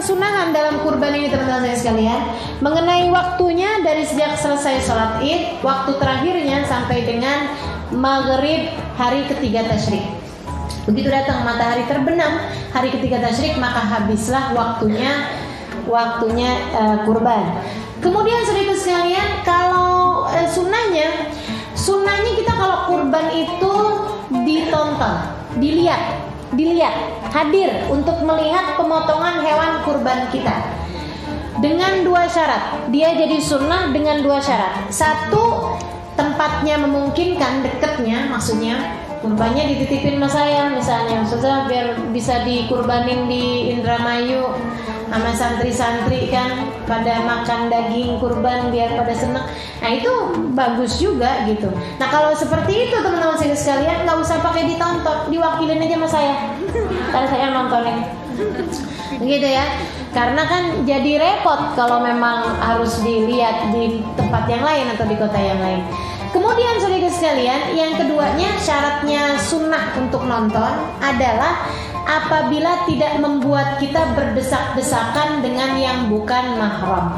kesunahan dalam kurban ini teman-teman saya sekalian mengenai waktunya dari sejak selesai sholat id, waktu terakhirnya sampai dengan maghrib hari ketiga tasyrik. Begitu datang matahari terbenam hari ketiga tasyrik maka habislah waktunya waktunya uh, kurban. Kemudian saudara sekalian kalau uh, sunnahnya sunnahnya kita kalau kurban itu ditonton, dilihat dilihat, hadir untuk melihat pemotongan hewan kurban kita. Dengan dua syarat, dia jadi sunnah dengan dua syarat. Satu, tempatnya memungkinkan, deketnya, maksudnya kurbannya dititipin sama saya misalnya, susah biar bisa dikurbanin di Indramayu sama santri-santri pada makan daging kurban biar pada seneng. Nah itu bagus juga gitu. Nah kalau seperti itu teman-teman sekalian nggak usah pakai ditonton diwakilin aja sama saya. Karena saya nontonin. Gitu ya. Karena kan jadi repot kalau memang harus dilihat di tempat yang lain atau di kota yang lain. Kemudian saudara sekalian, yang keduanya syaratnya sunnah untuk nonton adalah apabila tidak membuat kita berdesak-desakan dengan yang bukan mahram.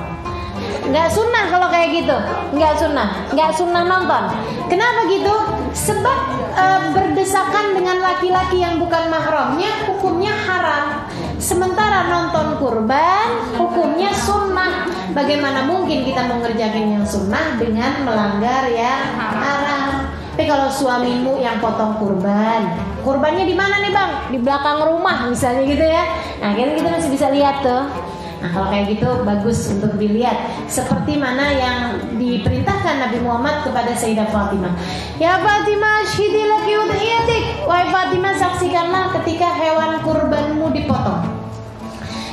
Nggak sunnah kalau kayak gitu, nggak sunnah, nggak sunnah nonton. Kenapa gitu? Sebab e, berdesakan dengan laki-laki yang bukan mahramnya hukumnya haram. Sementara nonton kurban hukumnya sunnah. Bagaimana mungkin kita mengerjakan yang sunnah dengan melanggar yang haram? Tapi kalau suamimu yang potong kurban, kurbannya di mana nih bang? Di belakang rumah misalnya gitu ya. Nah kan kita masih bisa lihat tuh. Nah kalau kayak gitu bagus untuk dilihat seperti mana yang diperintahkan Nabi Muhammad kepada Sayyidah Fatimah. Ya Fatimah syidilaki udhiyatik. Wahai Fatimah saksikanlah ketika hewan kurbanmu dipotong.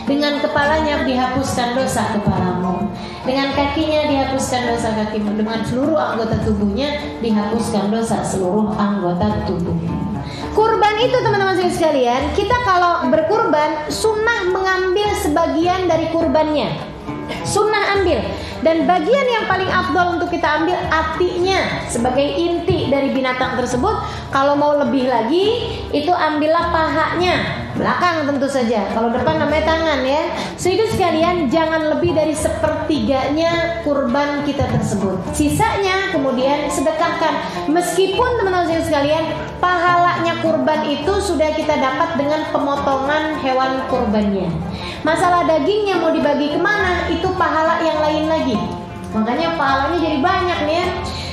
Dengan kepalanya dihapuskan dosa kepalamu Dengan kakinya dihapuskan dosa kakimu Dengan seluruh anggota tubuhnya dihapuskan dosa seluruh anggota tubuhmu Kurban itu teman-teman sekalian, kita kalau berkurban sunnah mengambil sebagian dari kurbannya. Sunnah ambil dan bagian yang paling afdol untuk kita ambil artinya sebagai inti dari binatang tersebut. Kalau mau lebih lagi itu ambillah pahanya belakang tentu saja. Kalau depan namanya tangan ya. Sehingga sekalian jangan lebih dari sepertiganya kurban kita tersebut. Sisanya kemudian sedekahkan. Meskipun teman-teman sekalian pahalanya kurban itu sudah kita dapat dengan pemotongan hewan kurbannya. Masalah dagingnya mau dibagi ke mana itu pahala lain lagi. Makanya pahalanya jadi banyak nih ya.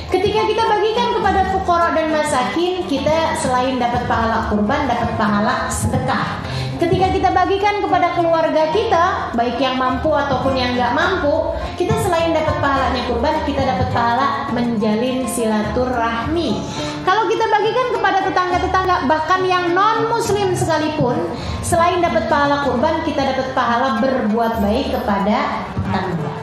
Ketika kita bagikan kepada fukara dan masakin, kita selain dapat pahala kurban, dapat pahala sedekah. Ketika kita bagikan kepada keluarga kita, baik yang mampu ataupun yang nggak mampu, kita selain dapat pahalanya kurban, kita dapat pahala menjalin silaturahmi. Kalau kita bagikan kepada tetangga-tetangga, bahkan yang non muslim sekalipun, selain dapat pahala kurban, kita dapat pahala berbuat baik kepada tetangga.